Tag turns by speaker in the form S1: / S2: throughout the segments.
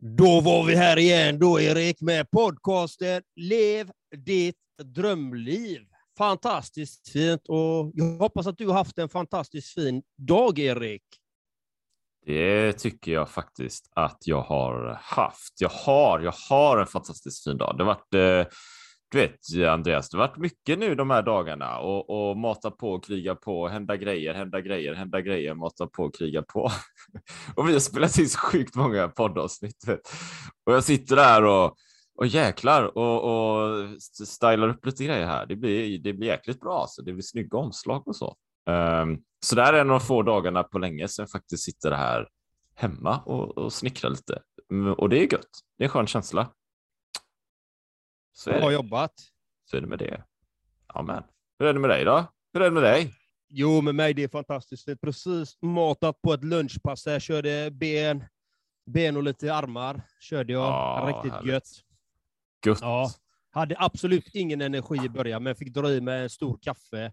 S1: Då var vi här igen då, Erik, med podcasten Lev ditt drömliv. Fantastiskt fint och jag hoppas att du har haft en fantastiskt fin dag, Erik.
S2: Det tycker jag faktiskt att jag har haft. Jag har, jag har en fantastiskt fin dag. Det har varit eh, du vet Andreas, det har varit mycket nu de här dagarna och, och mata på, kriga på, hända grejer, hända grejer, hända grejer, mata på, kriga på. och vi har spelat in så sjukt många poddavsnitt. Och jag sitter där och, och jäklar och, och stylar upp lite grejer här. Det blir, det blir jäkligt bra, så det blir snygga omslag och så. Um, så här är en av de få dagarna på länge sedan jag faktiskt sitter här hemma och, och snickrar lite. Och det är gött. Det är en skön känsla.
S1: Så Bra jobbat.
S2: Så är det med det. Amen. Hur är det med dig då? Hur är det med dig?
S1: Jo, med mig det är fantastiskt. Det är precis matat på ett lunchpass. Jag körde ben, ben och lite armar. Körde jag. Ja, Riktigt härligt. gött.
S2: Gött.
S1: Ja. Hade absolut ingen energi i början, men fick dra i med en stor kaffe.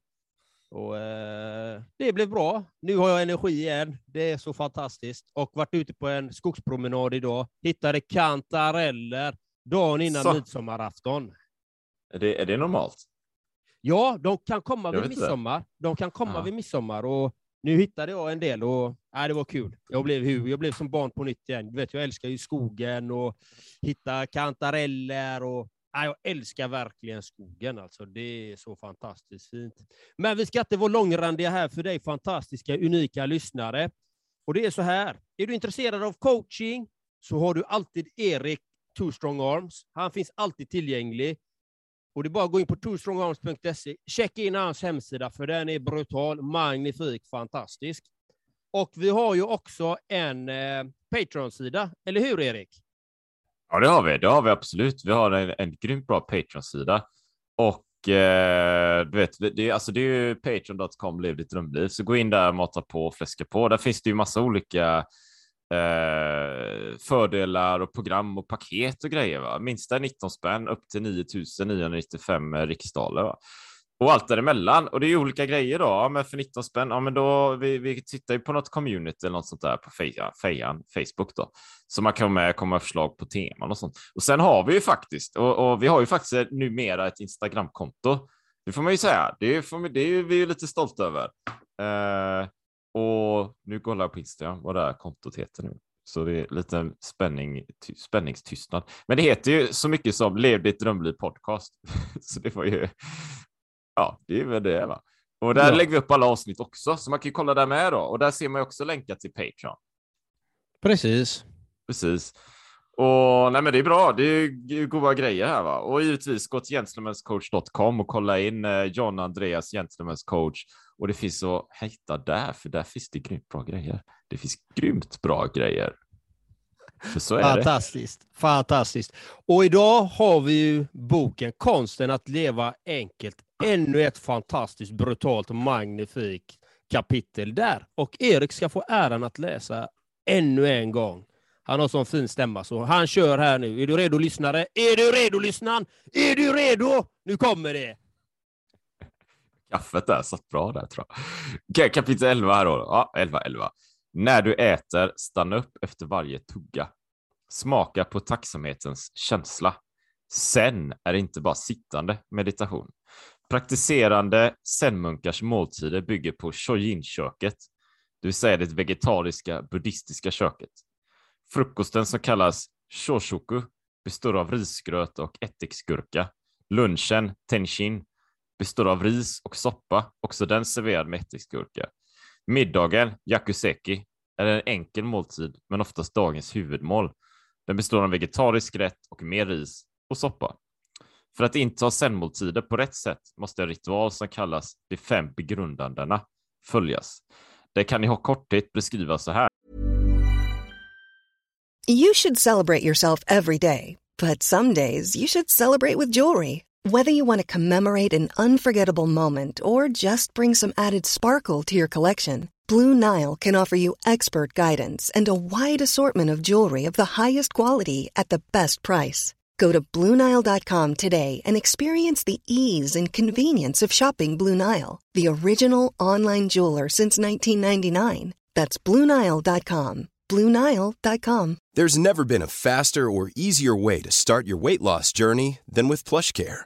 S1: Och, eh, det blev bra. Nu har jag energi igen. Det är så fantastiskt. Och varit ute på en skogspromenad idag. Hittade kantareller dagen innan så. midsommarafton.
S2: Är det, är det normalt?
S1: Ja, de kan komma vid midsommar. Det. De kan komma ja. vid midsommar och nu hittade jag en del och ja, det var kul. Jag blev, jag blev som barn på nytt igen. Du vet, jag älskar ju skogen och hitta kantareller och ja, jag älskar verkligen skogen. Alltså. Det är så fantastiskt fint. Men vi ska inte vara långrandiga här för dig fantastiska, unika lyssnare. Och det är så här. Är du intresserad av coaching så har du alltid Erik Two Strong Arms. Han finns alltid tillgänglig. Och det är bara att gå in på twostrongarms.se, checka in hans hemsida, för den är brutal, magnifik, fantastisk. Och vi har ju också en eh, Patreon-sida, eller hur Erik?
S2: Ja, det har vi. Det har vi absolut. Vi har en, en grymt bra Patreon-sida. Och eh, du vet, det, alltså det är ju patreon.com, lev ditt drömliv. Så gå in där, mata på, fläska på. Där finns det ju massa olika eh, fördelar och program och paket och grejer. Va? Minsta 19 spänn upp till 9995 riksdaler. Va? Och allt däremellan. Och det är olika grejer då. Ja, men för 19 spänn, ja, men då vi, vi tittar ju på något community eller något sånt där på Fejan, Fejan Facebook då. Så man kan med komma med förslag på teman och sånt. Och sen har vi ju faktiskt, och, och vi har ju faktiskt numera ett Instagramkonto. Det får man ju säga. Det är, det är vi ju lite stolta över. Eh, och nu kollar jag på Instagram vad det här kontot heter nu. Så det är lite spänning, spänningstystnad. Men det heter ju så mycket som Lev ditt drömliv podcast. så det var ju, ja, det är väl det va. Och där ja. lägger vi upp alla avsnitt också, så man kan ju kolla där med då. Och där ser man ju också länkar till Patreon.
S1: Precis.
S2: Precis. Och nej, men det är bra. Det är goda grejer här va. Och givetvis gå till gentlemanscoach.com och kolla in eh, John Andreas Gentlemen's coach och det finns att hitta där, för där finns det grymt bra grejer. Det finns grymt bra grejer.
S1: För så är fantastiskt, det. fantastiskt. Och idag har vi ju boken Konsten att leva enkelt. Ännu ett fantastiskt, brutalt och magnifikt kapitel där. Och Erik ska få äran att läsa ännu en gång. Han har sån fin stämma, så han kör här nu. Är du redo, lyssnare? Är du redo, lyssnaren? Är du redo? Nu kommer det!
S2: Kaffet där satt bra där tror jag. Kapitel 11 här då. Ja, 11, 11. När du äter, stanna upp efter varje tugga. Smaka på tacksamhetens känsla. Sen är det inte bara sittande meditation. Praktiserande zenmunkars måltider bygger på shojin-köket, det vill säga det vegetariska buddhistiska köket. Frukosten som kallas shoshoku består av risgröt och ättiksgurka. Lunchen, tenshin, består av ris och soppa, också den serverad med ättiksgurka. Middagen, yakuseki, är en enkel måltid, men oftast dagens huvudmål. Den består av vegetarisk rätt och mer ris och soppa. För att inta zenmåltider på rätt sätt måste en ritual som kallas de fem begrundandena följas. Det kan i korthet beskrivas så här.
S3: You should celebrate yourself every day, but some days you should celebrate with jewelry. Whether you want to commemorate an unforgettable moment or just bring some added sparkle to your collection, Blue Nile can offer you expert guidance and a wide assortment of jewelry of the highest quality at the best price. Go to BlueNile.com today and experience the ease and convenience of shopping Blue Nile, the original online jeweler since 1999. That's BlueNile.com. BlueNile.com.
S4: There's never been a faster or easier way to start your weight loss journey than with PlushCare.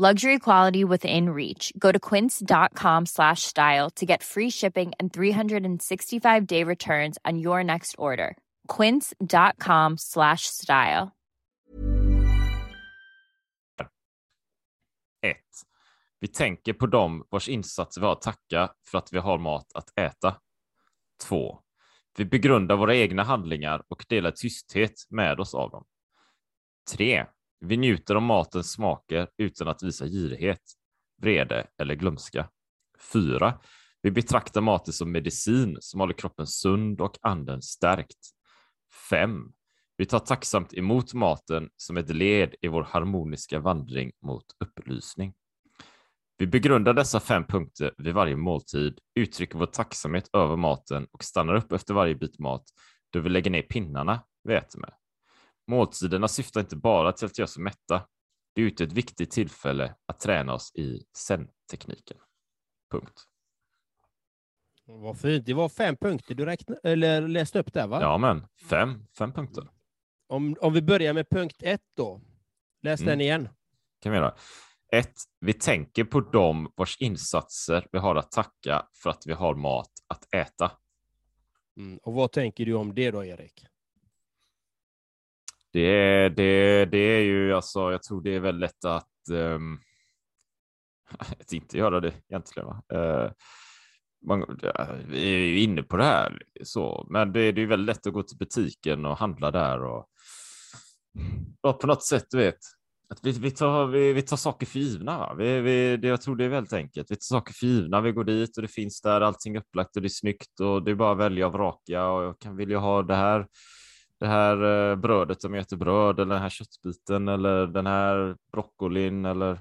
S5: Luxury quality within reach. Go to quince.com slash style to get free shipping and 365 day returns on your next order. Quince.com slash style.
S2: 1. Vi tänker på dem vars insatser vi har att tacka för att vi har mat att äta. 2. Vi begrundar våra egna handlingar och delar tysthet med oss av dem. 3. Vi njuter av matens smaker utan att visa girighet, vrede eller glömska. 4. Vi betraktar maten som medicin som håller kroppen sund och anden stärkt. 5. Vi tar tacksamt emot maten som ett led i vår harmoniska vandring mot upplysning. Vi begrundar dessa fem punkter vid varje måltid, uttrycker vår tacksamhet över maten och stannar upp efter varje bit mat då vi lägger ner pinnarna vi äter med. Måltiderna syftar inte bara till att göra oss mätta. Det utgör ett viktigt tillfälle att träna oss i zen-tekniken. Punkt.
S1: Vad fint. Det var fem punkter du räkna, eller läste upp där, va?
S2: Ja, men fem, fem punkter.
S1: Om, om vi börjar med punkt ett då. Läs mm. den igen.
S2: kan vi göra. Ett, vi tänker på dem vars insatser vi har att tacka för att vi har mat att äta.
S1: Mm. Och vad tänker du om det då, Erik?
S2: Det, det, det är ju alltså, jag tror det är väldigt lätt att, um, att inte göra det egentligen. Va? Uh, man, vi är ju inne på det här, så, men det, det är väldigt lätt att gå till butiken och handla där och, och på något sätt, du vet, att vi, vi, tar, vi, vi tar saker för givna. Vi, vi, det, jag tror det är väldigt enkelt. Vi tar saker för givna. Vi går dit och det finns där allting upplagt och det är snyggt och det är bara att välja och vraka och jag kan vilja ha det här det här eh, brödet som heter bröd eller den här köttbiten eller den här broccolin eller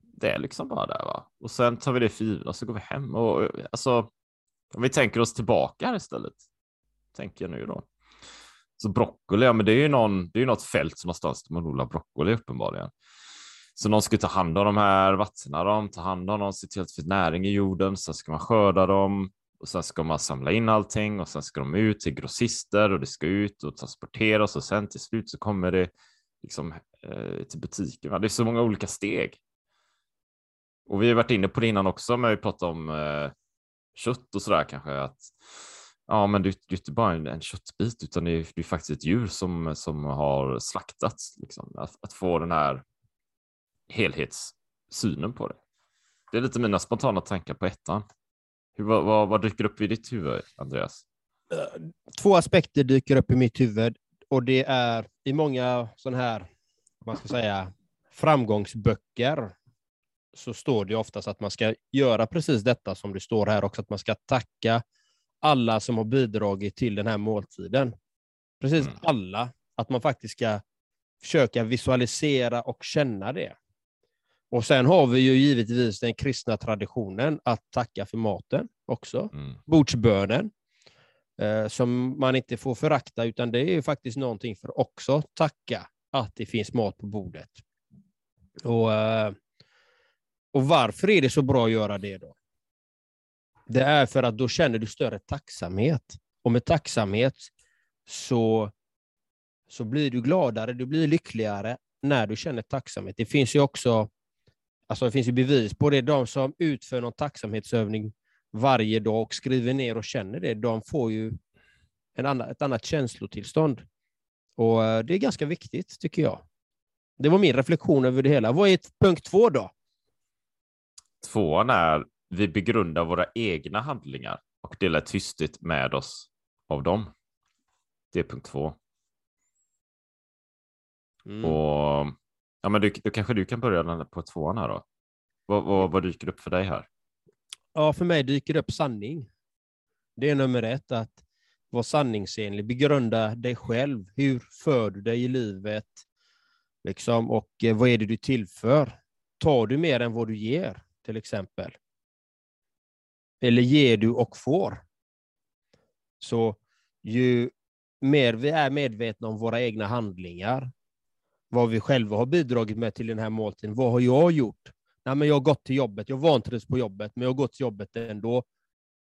S2: det är liksom bara där va. Och sen tar vi det för givet och så går vi hem och eh, alltså om vi tänker oss tillbaka här istället. Tänker jag nu då. Så broccoli, ja men det är ju någon, det är ju något fält som någonstans där man odlar broccoli uppenbarligen. Så någon ska ta hand om de här, vattna dem, ta hand om dem, se till att det finns näring i jorden, sen ska man skörda dem och sen ska man samla in allting och sen ska de ut till grossister och det ska ut och transporteras och sen till slut så kommer det liksom eh, till butiken. Det är så många olika steg. Och vi har varit inne på det innan också, men vi pratar om eh, kött och sådär kanske att ja, men det, är inte bara en, en köttbit utan det är, det är, faktiskt ett djur som, som har slaktats. Liksom. Att, att få den här helhetssynen på det. Det är lite mina spontana tankar på ettan. Hur, vad, vad, vad dyker upp i ditt huvud, Andreas?
S1: Två aspekter dyker upp i mitt huvud och det är i många sådana här, man ska säga, framgångsböcker så står det oftast att man ska göra precis detta som det står här också, att man ska tacka alla som har bidragit till den här måltiden. Precis mm. alla. Att man faktiskt ska försöka visualisera och känna det. Och sen har vi ju givetvis den kristna traditionen att tacka för maten också. Mm. Bordsbönen, eh, som man inte får förakta, utan det är ju faktiskt någonting för också tacka att det finns mat på bordet. Och, eh, och varför är det så bra att göra det då? Det är för att då känner du större tacksamhet. Och med tacksamhet så, så blir du gladare, du blir lyckligare när du känner tacksamhet. Det finns ju också alltså det finns ju bevis på det. De som utför någon tacksamhetsövning varje dag och skriver ner och känner det, de får ju en annan, ett annat känslotillstånd. Och eh, Det är ganska viktigt, tycker jag. Det var min reflektion över det hela. Vad är punkt två då?
S2: Tvåan är vi begrundar våra egna handlingar och delar tysthet med oss av dem. Det är punkt två. Mm. Och ja, men du, då kanske du kan börja på tvåan här då. Vad, vad, vad dyker upp för dig här?
S1: Ja, för mig dyker det upp sanning. Det är nummer ett, att vara sanningsenlig. Begrunda dig själv. Hur för du dig i livet? Liksom, och eh, vad är det du tillför? Tar du mer än vad du ger, till exempel? Eller ger du och får? Så ju mer vi är medvetna om våra egna handlingar, vad vi själva har bidragit med till den här måltiden. Vad har jag gjort? Nej, men jag har gått till jobbet, jag vantrivs på jobbet, men jag har gått till jobbet ändå.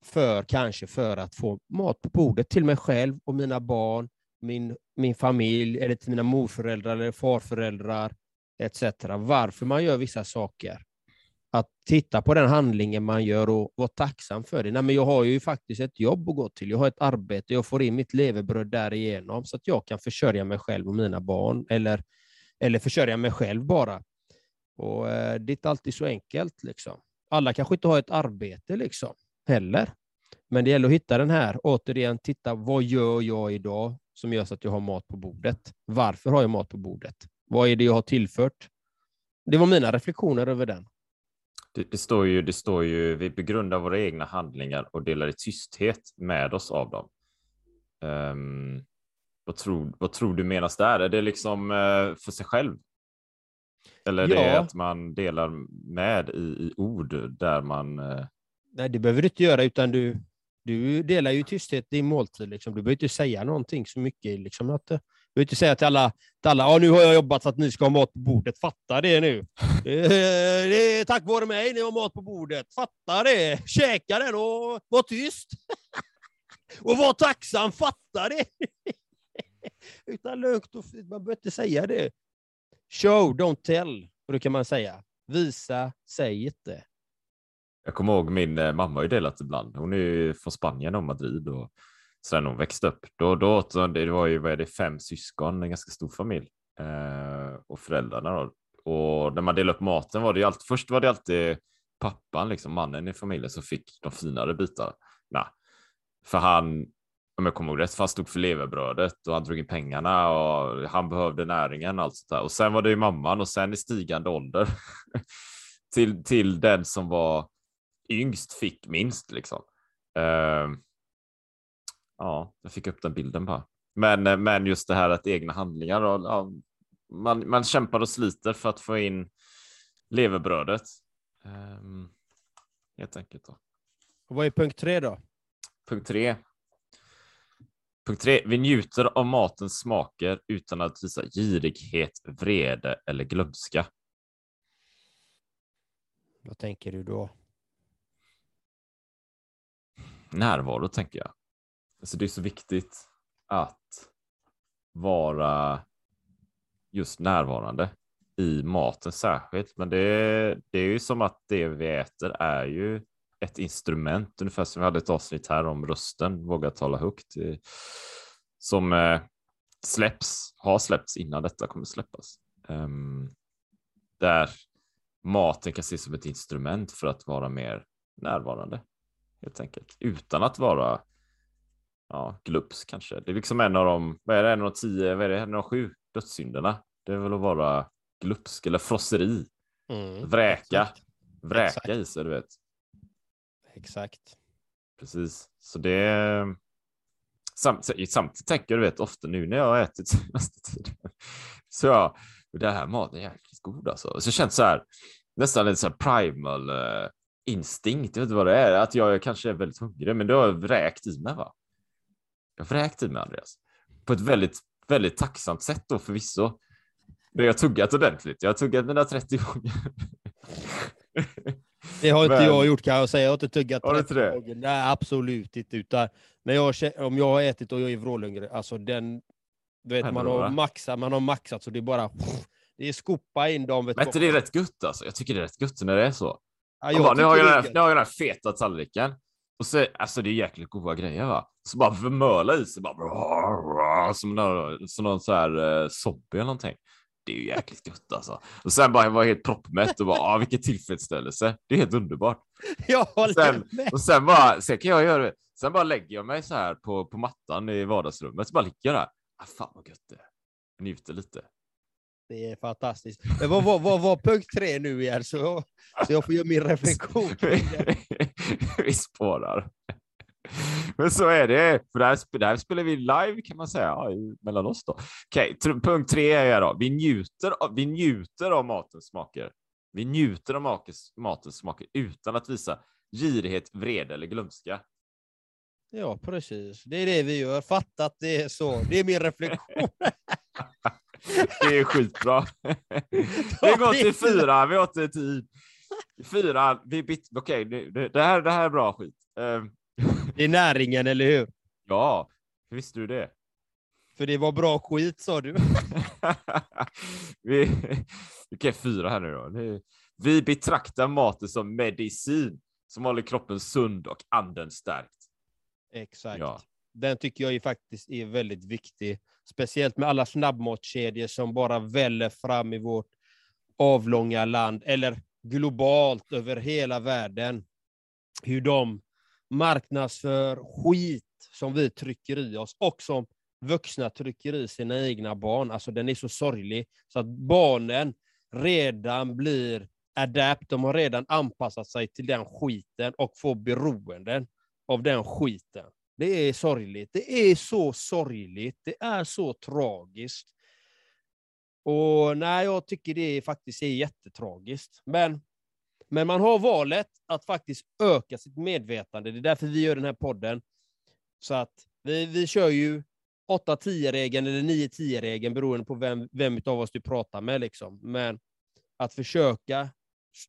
S1: För kanske för att få mat på bordet till mig själv och mina barn, min, min familj, eller till mina morföräldrar eller farföräldrar, etc. Varför man gör vissa saker. Att titta på den handlingen man gör och vara tacksam för det. Nej, men jag har ju faktiskt ett jobb att gå till, jag har ett arbete, jag får in mitt levebröd därigenom så att jag kan försörja mig själv och mina barn, eller, eller försörja mig själv bara. Och eh, Det är inte alltid så enkelt. Liksom. Alla kanske inte har ett arbete liksom, heller. Men det gäller att hitta den här, återigen, titta vad gör jag idag som gör så att jag har mat på bordet? Varför har jag mat på bordet? Vad är det jag har tillfört? Det var mina reflektioner över den.
S2: Det, det, står ju, det står ju, vi begrundar våra egna handlingar och delar i tysthet med oss av dem. Um, vad, tror, vad tror du menas där? Är det liksom uh, för sig själv? Eller ja. det är att man delar med i, i ord där man... Uh...
S1: Nej, det behöver du inte göra, utan du, du delar ju tysthet i måltid. Liksom. Du behöver inte säga någonting så mycket. Liksom, att, du behöver inte säga till alla, till alla nu har jag jobbat så att ni ska ha mat på bordet. Fatta det nu. det är tack vare mig ni har mat på bordet. Fatta det. Käka den och var tyst. och var tacksam. Fatta det. Utan lugnt och fint. Man behöver inte säga det. Show, don't tell, brukar man säga. Visa, säg inte.
S2: Jag kommer ihåg min eh, mamma har ju delat ibland. Hon är ju från Spanien och Madrid och sen hon växte upp. Då, då, det var ju vad är det, fem syskon, en ganska stor familj eh, och föräldrarna. Då. Och när man delade upp maten var det ju alltid, först var det alltid pappan, liksom mannen i familjen som fick de finare bitarna. För han, om jag kommer ihåg rätt, för han stod för levebrödet och han drog in pengarna och han behövde näringen och allt sånt där. Och sen var det ju mamman och sen i stigande ålder till, till den som var yngst fick minst liksom. Uh, ja, jag fick upp den bilden bara. Men, men just det här att egna handlingar och ja, man, man kämpar och sliter för att få in levebrödet. Um, helt enkelt. Då.
S1: Och vad är punkt tre då?
S2: Punkt tre. Punkt tre. Vi njuter av matens smaker utan att visa girighet, vrede eller glömska.
S1: Vad tänker du då?
S2: närvaro, tänker jag. Alltså det är så viktigt att vara just närvarande i maten särskilt. Men det, det är ju som att det vi äter är ju ett instrument, ungefär som vi hade ett avsnitt här om rösten, våga tala högt, som eh, släpps, har släppts innan detta kommer släppas. Um, där maten kan ses som ett instrument för att vara mer närvarande helt enkelt utan att vara ja, glupsk kanske. Det är liksom en av de, vad är det, en av tio, vad är det, en av sju dödssynderna. Det är väl att vara glupsk eller frosseri. Mm, vräka, exakt. vräka exakt. i sig, du vet.
S1: Exakt.
S2: Precis, så det samtidigt, samtidigt tänker du vet ofta nu när jag har ätit senaste tiden så ja, det här maten är jäkligt god alltså. Så känns så här nästan lite så här primal eh, instinkt, jag vet inte vad det är, att jag kanske är väldigt hungrig, men det har jag vräkt i mig. Va? Jag har vräkt i mig, Andreas, på ett väldigt, väldigt tacksamt sätt då förvisso. Men jag har tuggat ordentligt. Jag har tuggat mina 30 gånger.
S1: Det har inte men... jag gjort kan jag säga. Jag har inte tuggat 30 gånger. Nej, absolut inte. Utan, men jag, om jag har ätit och jag är vrålhungrig, alltså den, du vet, man har, maxat, man har maxat så det är bara det är skopa in dem.
S2: Vet men inte det är rätt gött alltså? Jag tycker det är rätt gött när det är så. Ja, bara, nu, har jag den nu har jag den här feta tallriken. Och så, alltså det är jäkligt goda grejer va. Så bara förmöla i sig bara. Som någon, som någon så här uh, zombie eller någonting. Det är ju jäkligt gött alltså. Och sen bara jag var helt proppmätt och bara, ah, vilken tillfredsställelse. Det är helt underbart.
S1: Jag håller
S2: sen,
S1: med.
S2: Och sen bara, sen kan jag göra det. Sen bara lägger jag mig så här på, på mattan i vardagsrummet, så bara ligger jag där. Ah, fan vad gött det är. Njuter lite.
S1: Det är fantastiskt. Men vad var, vad var punkt tre nu igen? Så, så jag får göra min reflektion.
S2: vi spårar. Men så är det, för där, där spelar vi live kan man säga mellan oss då. Okej, okay, punkt tre är då, vi njuter, av, vi njuter av matens smaker. Vi njuter av matens, matens smaker utan att visa girighet, vrede eller glömska.
S1: Ja, precis. Det är det vi gör. Fatta att det är så. Det är min reflektion.
S2: det är skitbra. vi går till fyra, vi har inte tid. Fyra, vi bytt, okej, okay, det, det, här, det här är bra skit.
S1: Det är näringen, eller hur?
S2: Ja, hur visste du det?
S1: För det var bra skit, sa du.
S2: vi, okej, fyra här nu då. Vi betraktar maten som medicin som håller kroppen sund och anden stärkt.
S1: Exakt. Ja. Den tycker jag ju faktiskt är väldigt viktig. Speciellt med alla snabbmatskedjor som bara väller fram i vårt avlånga land, eller globalt över hela världen. Hur de marknadsför skit som vi trycker i oss och som vuxna trycker i sina egna barn. Alltså den är så sorglig så att barnen redan blir adapt, de har redan anpassat sig till den skiten och får beroenden av den skiten. Det är sorgligt. Det är så sorgligt. Det är så tragiskt. Och nej, jag tycker det faktiskt är jättetragiskt. Men men man har valet att faktiskt öka sitt medvetande. Det är därför vi gör den här podden. Så att vi, vi kör ju 8-10-regeln eller 9-10-regeln beroende på vem, vem av oss du pratar med. Liksom. Men att försöka,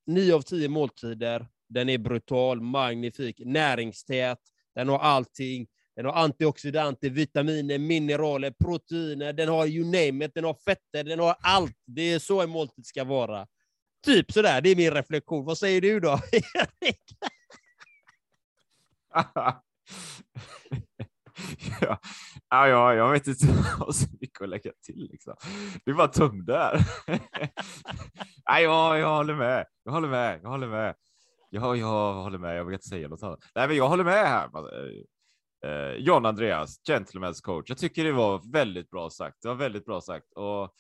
S1: 9 av 10 måltider, den är brutal, magnifik, näringstät, den har allting. Den har antioxidanter, vitaminer, mineraler, proteiner, den har you name it, den har fetter, den har allt. Det är så en måltid ska vara. Typ sådär, det är min reflektion. Vad säger du då, Erik?
S2: ja, ja, jag vet inte vad så mycket att lägga till. Liksom. Du bara tömde här. Nej, ja, jag håller med. Jag håller med. Jag håller med. Ja, jag håller med. Jag vill inte säga något annat. Nej, men jag håller med här. Eh, eh, John Andreas, gentleman's coach. Jag tycker det var väldigt bra sagt. Det var väldigt bra sagt. Och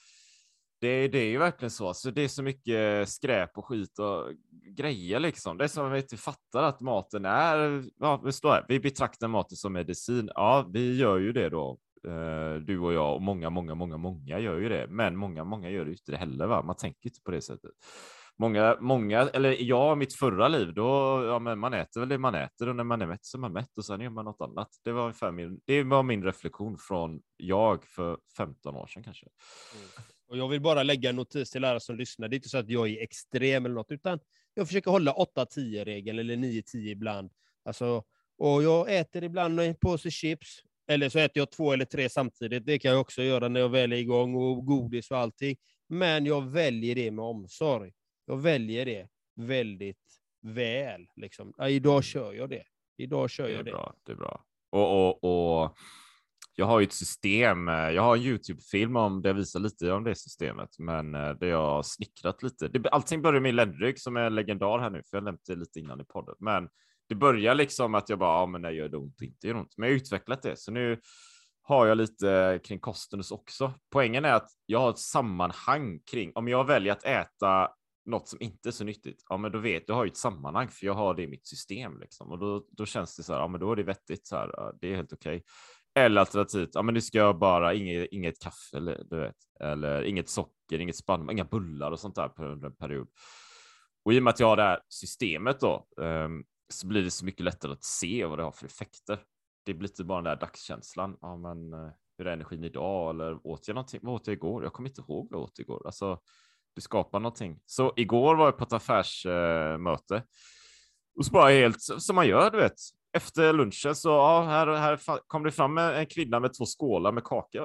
S2: det, det är ju verkligen så. så. det är så mycket skräp och skit och grejer liksom. Det är som att vi inte fattar att maten är, ja, vi står här, vi betraktar maten som medicin. Ja, vi gör ju det då. Eh, du och jag och många, många, många, många gör ju det. Men många, många gör det inte det heller. Va? Man tänker inte på det sättet. Många, många, eller jag, mitt förra liv, då, ja, men man äter väl det man äter och när man är mätt så är man mätt och sen gör man något annat. Det var ungefär min, det var min reflektion från jag för 15 år sedan kanske. Mm.
S1: Och jag vill bara lägga en notis till alla som lyssnar. Det är inte så att jag är extrem eller något, utan jag försöker hålla 8-10-regeln eller 9-10 ibland. Alltså, och jag äter ibland en påse chips, eller så äter jag två eller tre samtidigt. Det kan jag också göra när jag väl är igång, och godis och allting. Men jag väljer det med omsorg. Jag väljer det väldigt väl. Liksom. Ja, idag kör jag det. Idag kör jag det.
S2: Är Bra, det är bra. Och, och, och jag har ju ett system. Eh, jag har en Youtube-film om det jag visar lite om det systemet, men eh, det jag har snickrat lite. Det, allting börjar med Lendryck som är legendar här nu, för jag nämnde det lite innan i podden, men det börjar liksom att jag bara, ja, men när gör det ont, inte gör ont, men jag har utvecklat det, så nu har jag lite kring kosten också. Poängen är att jag har ett sammanhang kring om jag väljer att äta något som inte är så nyttigt, ja, men då vet du har ju ett sammanhang för jag har det i mitt system liksom och då, då känns det så här. Ja, men då är det vettigt så här. Det är helt okej. Eller alternativt, ja men nu ska jag bara inget, inget kaffe eller du vet, eller inget socker, inget spannmål, inga bullar och sånt där under en period. Och i och med att jag har det här systemet då um, så blir det så mycket lättare att se vad det har för effekter. Det blir inte bara den där dagskänslan. Ja, men eh, hur är energin idag? Eller åt jag någonting? Vad åt jag igår? Jag kommer inte ihåg vad jag åt igår. Alltså, du skapar någonting. Så igår var jag på ett affärsmöte Eh, och så bara helt som man gör, du vet efter lunchen så ja, här, här kom det fram en kvinna med två skålar med kaka.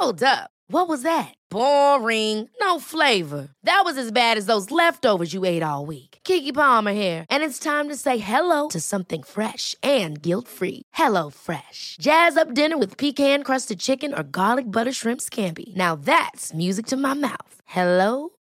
S6: Hold up. What was that? Boring. No flavor. That was as bad as those leftovers you ate all week. Kiki Palmer here, and it's time to say hello to something fresh and guilt-free. Hello Fresh. Jazz up dinner with pecan-crusted chicken or garlic butter shrimp scampi. Now that's music to my mouth. Hello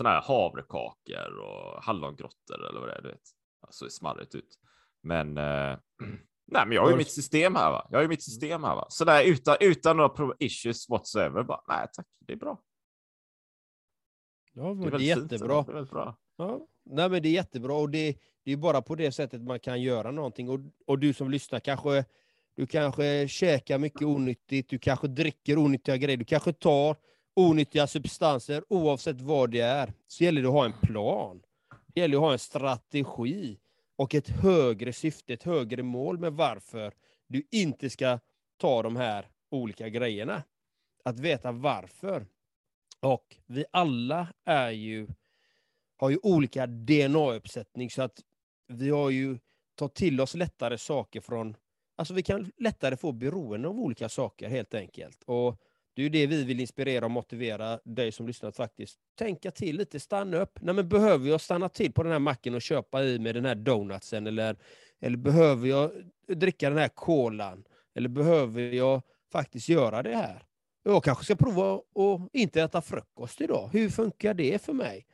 S2: Sådana här havrekakor och hallongrottor eller vad det är, du vet. Så smarrigt ut. Men eh, nej, men jag har ju mitt system här. Va? Jag har ju mitt system här. Va? Så där utan, utan några issues whatsoever. Bara, nej tack, det är bra.
S1: Ja, det är, det är jättebra.
S2: Det är bra.
S1: Ja, nej, men det är jättebra och det, det är bara på det sättet man kan göra någonting. Och, och du som lyssnar kanske, du kanske käkar mycket onyttigt, du kanske dricker onyttiga grejer, du kanske tar onyttiga substanser, oavsett vad det är, så gäller det att ha en plan. Det gäller att ha en strategi och ett högre syfte, ett högre mål med varför du inte ska ta de här olika grejerna. Att veta varför. Och vi alla är ju, har ju olika DNA-uppsättning, så att vi har ju tagit till oss lättare saker från... Alltså vi kan lättare få beroende av olika saker helt enkelt. Och det är ju det vi vill inspirera och motivera dig som lyssnar att faktiskt tänka till lite, stanna upp. Nej, men behöver jag stanna till på den här macken och köpa i med den här donutsen? Eller, eller behöver jag dricka den här kolan? Eller behöver jag faktiskt göra det här? Jag kanske ska prova att inte äta frukost idag. Hur funkar det för mig?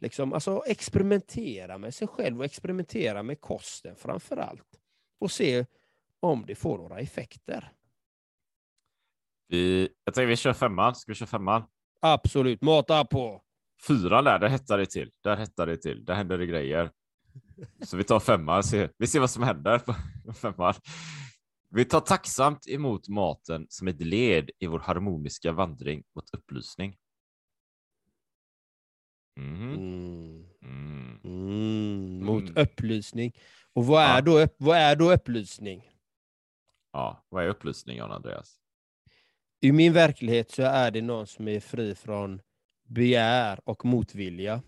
S1: Liksom, alltså experimentera med sig själv och experimentera med kosten framför allt. Och se om det får några effekter.
S2: Vi, jag tänkte vi kör femman. Ska vi köra femman?
S1: Absolut, mata på.
S2: Fyran där, där hettar det till. Där hettar det till. Där händer det grejer. Så vi tar femman. Vi ser vad som händer på femman. Vi tar tacksamt emot maten som ett led i vår harmoniska vandring mot upplysning.
S1: Mm. Mm. Mm. mm. Mot mm. upplysning. Och vad är, ja. då, vad är då upplysning?
S2: Ja, vad är upplysning, Jan Andreas?
S1: I min verklighet så är det någon som är fri från begär och motvilja.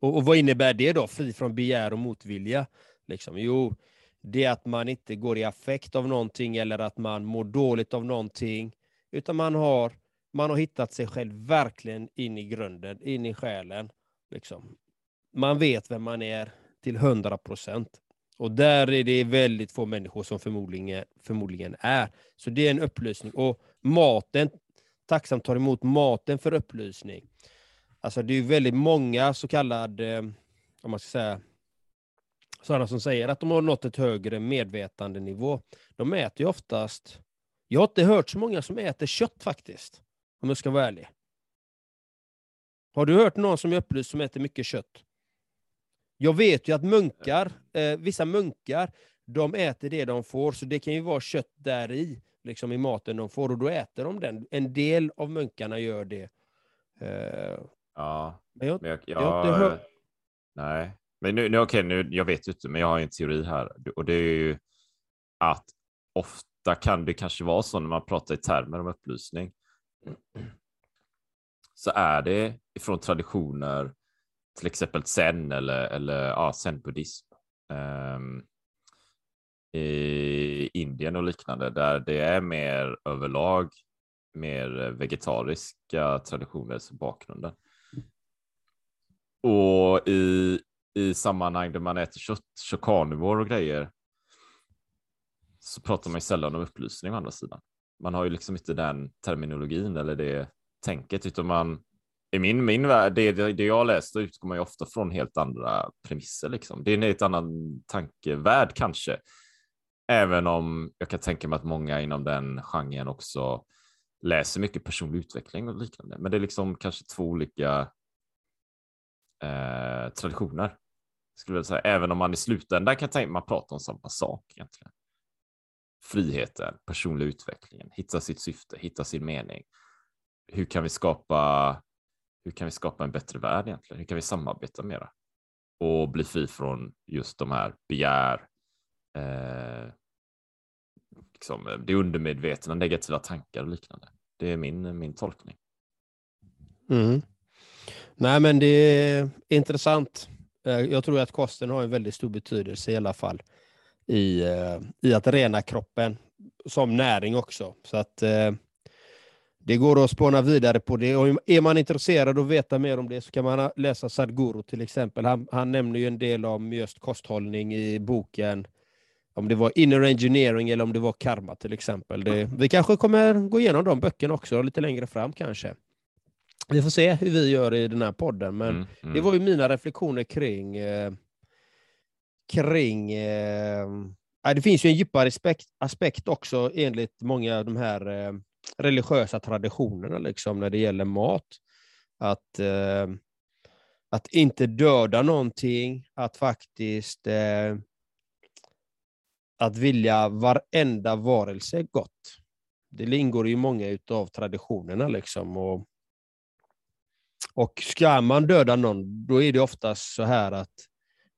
S1: Och, och vad innebär det då, fri från begär och motvilja? Liksom, jo, det är att man inte går i affekt av någonting eller att man mår dåligt av någonting, utan man har, man har hittat sig själv verkligen in i grunden, in i själen. Liksom. Man vet vem man är till hundra procent. Och där är det väldigt få människor som förmodligen, förmodligen är. Så det är en upplysning. Och maten, tacksamt tar emot maten för upplysning. Alltså det är väldigt många så kallade, eh, om man ska säga, sådana som säger att de har nått ett högre medvetandenivå. De äter ju oftast, jag har inte hört så många som äter kött faktiskt, om jag ska vara ärlig. Har du hört någon som är upplyst som äter mycket kött? Jag vet ju att munkar, eh, vissa munkar, de äter det de får, så det kan ju vara kött där i, liksom i maten de får, och då äter de den. En del av munkarna gör det.
S2: Eh, ja, men jag, men jag, jag, jag inte hört... Nej, men nu, nu okej, nu, jag vet ju inte, men jag har en teori här och det är ju att ofta kan det kanske vara så när man pratar i termer om upplysning. Så är det ifrån traditioner till exempel zen eller, eller ja, zen-buddhism um, i Indien och liknande, där det är mer överlag mer vegetariska traditioner som bakgrunden. Och i, i sammanhang där man äter kött, chokanivor och grejer så pratar man ju sällan om upplysning å andra sidan. Man har ju liksom inte den terminologin eller det tänket, utan man i min, min värld, det, det jag läste utgår man ju ofta från helt andra premisser. Liksom. Det är en helt annan tankevärld kanske. Även om jag kan tänka mig att många inom den genren också läser mycket personlig utveckling och liknande, men det är liksom kanske två olika eh, traditioner. Skulle jag säga, även om man i slutändan kan tänka man pratar om samma sak egentligen. Friheten, personlig utvecklingen, hitta sitt syfte, hitta sin mening. Hur kan vi skapa? Hur kan vi skapa en bättre värld egentligen? Hur kan vi samarbeta mera och bli fri från just de här begär, eh, liksom, det undermedvetna, negativa tankar och liknande. Det är min, min tolkning.
S1: Mm. Nej, men det är intressant. Eh, jag tror att kosten har en väldigt stor betydelse i alla fall i, eh, i att rena kroppen som näring också. Så att eh, det går att spåna vidare på det. Och är man intresserad och veta mer om det så kan man läsa Sadhguru till exempel. Han, han nämner ju en del om just kosthållning i boken om det var inner engineering eller om det var karma till exempel. Det, vi kanske kommer gå igenom de böckerna också lite längre fram kanske. Vi får se hur vi gör i den här podden, men mm, mm. det var ju mina reflektioner kring eh, kring eh, det finns ju en djupare aspekt, aspekt också enligt många av de här eh, religiösa traditionerna liksom, när det gäller mat. Att, eh, att inte döda någonting, att faktiskt eh, att vilja varenda varelse gott. Det ingår i många av traditionerna. Liksom. Och, och ska man döda någon, då är det oftast så här att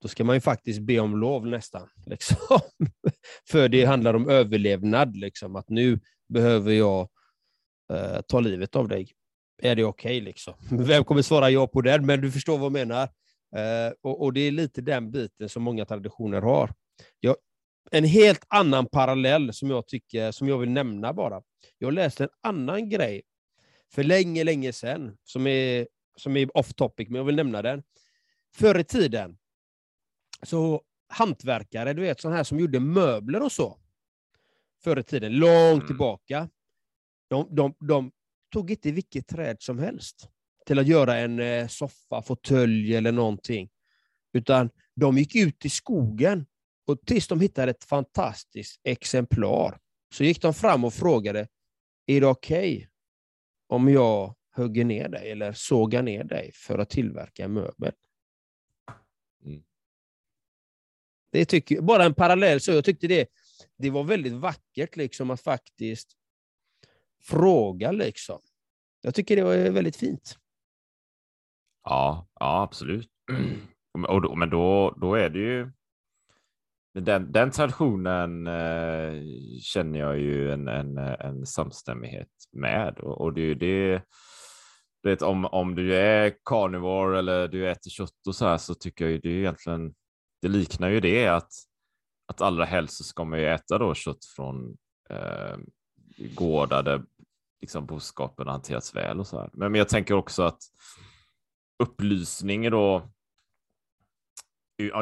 S1: då ska man ju faktiskt be om lov nästan. Liksom. För det handlar om överlevnad, liksom. att nu behöver jag eh, ta livet av dig. Är det okej? Okay, liksom? Vem kommer svara ja på den? Men du förstår vad jag menar. Eh, och, och, det är lite den biten som många traditioner har. Jag, en helt annan parallell som jag tycker, som jag vill nämna bara. Jag läste en annan grej för länge, länge sedan, som är, som är off topic, men jag vill nämna den. Förr i tiden, så hantverkare, du vet, sådana här som gjorde möbler och så, förr i tiden, långt mm. tillbaka, de, de, de tog inte vilket träd som helst till att göra en eh, soffa, fåtölj eller någonting, utan de gick ut i skogen och tills de hittade ett fantastiskt exemplar så gick de fram och frågade, är det okej okay om jag hugger ner dig eller sågar ner dig för att tillverka en möbel? Mm. Det tycker, bara en parallell, så jag tyckte det, det var väldigt vackert liksom att faktiskt fråga. Liksom. Jag tycker det var väldigt fint.
S2: Ja, ja absolut. Och då, men då, då är det ju den, den traditionen eh, känner jag ju en, en, en samstämmighet med och, och det är ju det. Vet, om, om du är carnivore eller du äter kött och så här så tycker jag ju det är egentligen. Det liknar ju det att att allra helst så ska man ju äta då kött från eh, gårdar där liksom boskapen hanterats väl och så här. Men, men jag tänker också att upplysning då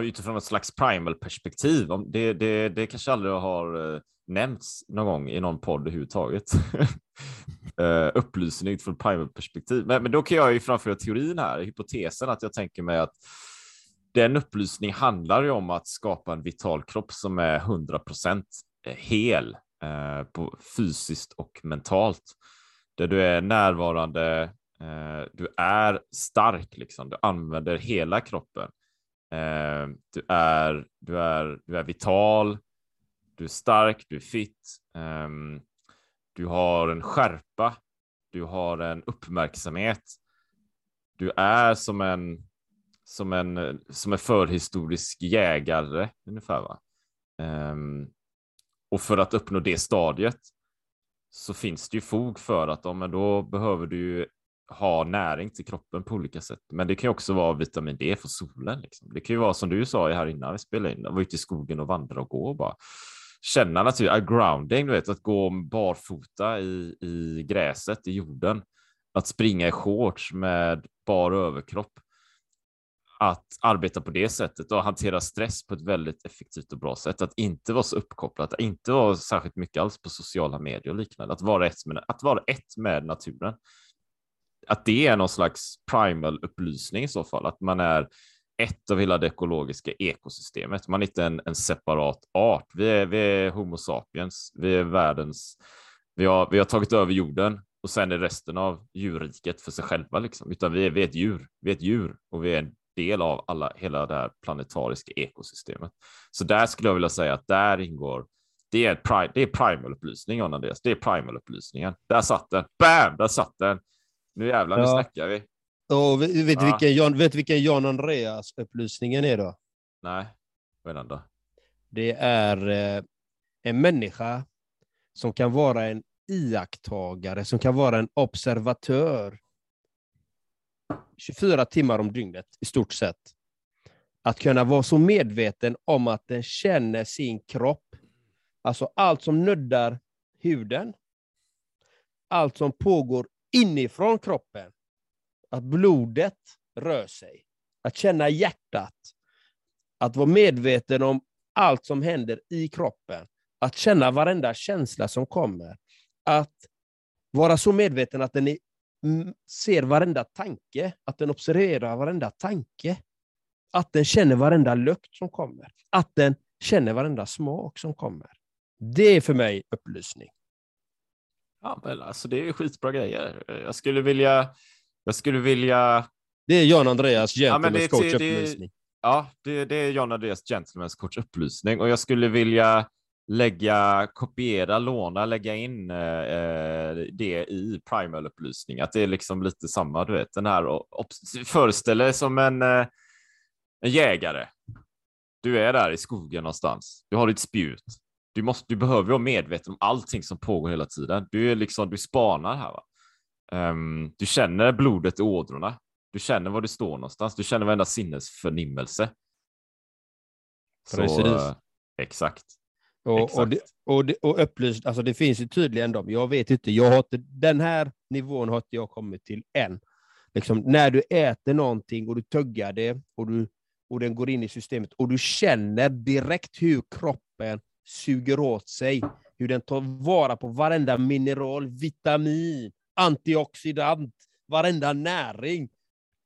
S2: utifrån ett slags primal perspektiv. Det, det, det kanske aldrig har eh, nämnts någon gång i någon podd överhuvudtaget. uh, upplysning från primal perspektiv. Men, men då kan jag ju framföra teorin här, hypotesen att jag tänker mig att den upplysning handlar ju om att skapa en vital kropp som är 100 procent eh, hel eh, på fysiskt och mentalt. Där du är närvarande, eh, du är stark, liksom. du använder hela kroppen. Eh, du, är, du, är, du är vital, du är stark, du är fit. Eh, du har en skärpa, du har en uppmärksamhet. Du är som en, som en, som en förhistorisk jägare ungefär. Va? Um, och för att uppnå det stadiet så finns det ju fog för att ja, men då behöver du ha näring till kroppen på olika sätt. Men det kan ju också vara vitamin D från solen. Liksom. Det kan ju vara som du sa här innan vi spelade in, vara ute i skogen och vandra och gå och bara känna naturligt, grounding, du vet, att gå barfota i, i gräset, i jorden, att springa i shorts med bar överkropp, att arbeta på det sättet och hantera stress på ett väldigt effektivt och bra sätt, att inte vara så uppkopplad, att inte vara särskilt mycket alls på sociala medier och liknande, att vara ett med, att vara ett med naturen att det är någon slags primal upplysning i så fall, att man är ett av hela det ekologiska ekosystemet. Man är inte en, en separat art. Vi är, vi är Homo sapiens. Vi är världens. Vi har, vi har tagit över jorden och sen är resten av djurriket för sig själva liksom, utan vi är, vi är ett djur. Vi är ett djur och vi är en del av alla, hela det här planetariska ekosystemet. Så där skulle jag vilja säga att där ingår det är, pri det är primal-upplysning, Andreas. Det är primal-upplysningen. Där satt den. Bam! Där satt den. Nu jävlar, nu snackar vi.
S1: Och vet, vet, ja. vilken Jan, vet vilken Jan Andreas-upplysningen är då?
S2: Nej, vad är den då?
S1: Det är eh, en människa som kan vara en iakttagare, som kan vara en observatör 24 timmar om dygnet i stort sett. Att kunna vara så medveten om att den känner sin kropp. Alltså allt som nuddar huden. Allt som pågår inifrån kroppen. Att blodet rör sig. Att känna hjärtat. Att vara medveten om allt som händer i kroppen. Att känna varenda känsla som kommer. Att vara så medveten att den är ser varenda tanke, att den observerar varenda tanke. Att den känner varenda lukt som kommer. Att den känner varenda smak som kommer. Det är för mig upplysning.
S2: Ja, men alltså det är skitbra grejer. Jag skulle vilja... Jag skulle vilja...
S1: Det är Jan Andreas Gentlemen's ja, coach upplysning.
S2: Ja, det, det är Jan Andreas Gentlemen's coach upplysning och jag skulle vilja lägga, kopiera, låna, lägga in eh, det i primal-upplysning. Att det är liksom lite samma, du vet, den här, föreställ dig som en, eh, en jägare. Du är där i skogen någonstans. Du har ditt spjut. Du, måste, du behöver vara medveten om allting som pågår hela tiden. Du är liksom, du spanar här. Um, du känner blodet i ådrorna. Du känner var du står någonstans. Du känner varenda sinnesförnimmelse.
S1: Så, uh,
S2: exakt.
S1: Och, och, det, och, det, och upplyst, alltså det finns ju tydligen de, jag vet inte, jag har inte, den här nivån har inte jag kommit till än. Liksom, när du äter någonting och du tuggar det och, du, och den går in i systemet och du känner direkt hur kroppen suger åt sig, hur den tar vara på varenda mineral, vitamin, antioxidant, varenda näring.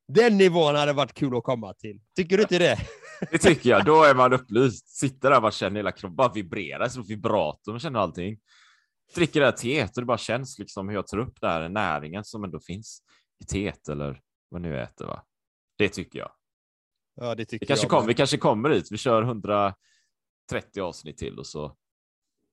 S1: Den nivån hade varit kul att komma till. Tycker du inte det?
S2: Det tycker jag. Då är man upplyst. Sitter där och bara känner hela kroppen bara vibrerar som vibrator. Man känner allting. Dricker det här teet och det bara känns liksom hur jag tar upp den näringen som ändå finns i teet eller vad nu äter. Va? Det tycker jag.
S1: Ja, det tycker
S2: vi kanske
S1: jag.
S2: Kom, vi kanske kommer dit. Vi kör 130 avsnitt till och så.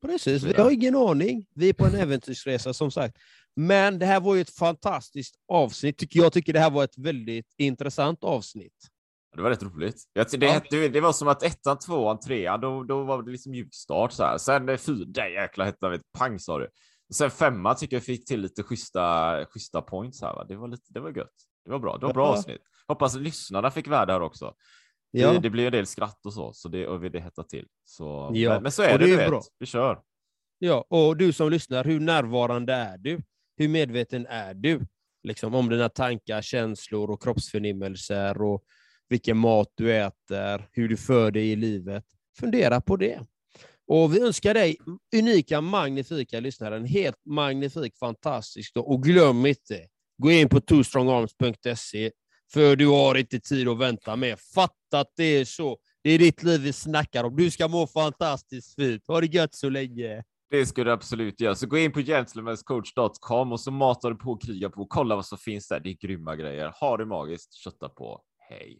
S1: Precis, vi har ingen aning. Vi är på en äventyrsresa som sagt. Men det här var ju ett fantastiskt avsnitt. Jag tycker det här var ett väldigt intressant avsnitt.
S2: Det var rätt roligt. Det, det, det, var som att ettan, tvåan, trean, då, då var det liksom mjukstart så här. Sen fyra, där jäkla hette pang sa du. Sen femma tycker jag fick till lite schyssta, schyssta points här. Va? Det var lite, det var gött. Det var bra. Det var bra ja. avsnitt. Hoppas lyssnarna fick värde här också. Ja. Det, det blir en del skratt och så, så det, och det hettar till. Så, ja. men, men så är det, det är du vet. Vi kör.
S1: Ja, och du som lyssnar, hur närvarande är du? Hur medveten är du? Liksom om dina tankar, känslor och kroppsförnimmelser och vilken mat du äter, hur du för dig i livet. Fundera på det. Och Vi önskar dig, unika, magnifika lyssnare, en helt magnifik, fantastisk dag. Och glöm inte, gå in på twostrongarms.se, för du har inte tid att vänta mer. Fatta att det är så. Det är ditt liv vi snackar om. Du ska må fantastiskt fint. Ha det gött så länge.
S2: Det ska du absolut göra. Så gå in på gentlemanscoach.com och så matar du på och krigar på. Kolla vad som finns där. Det är grymma grejer. Ha det magiskt. Kötta på. Hej!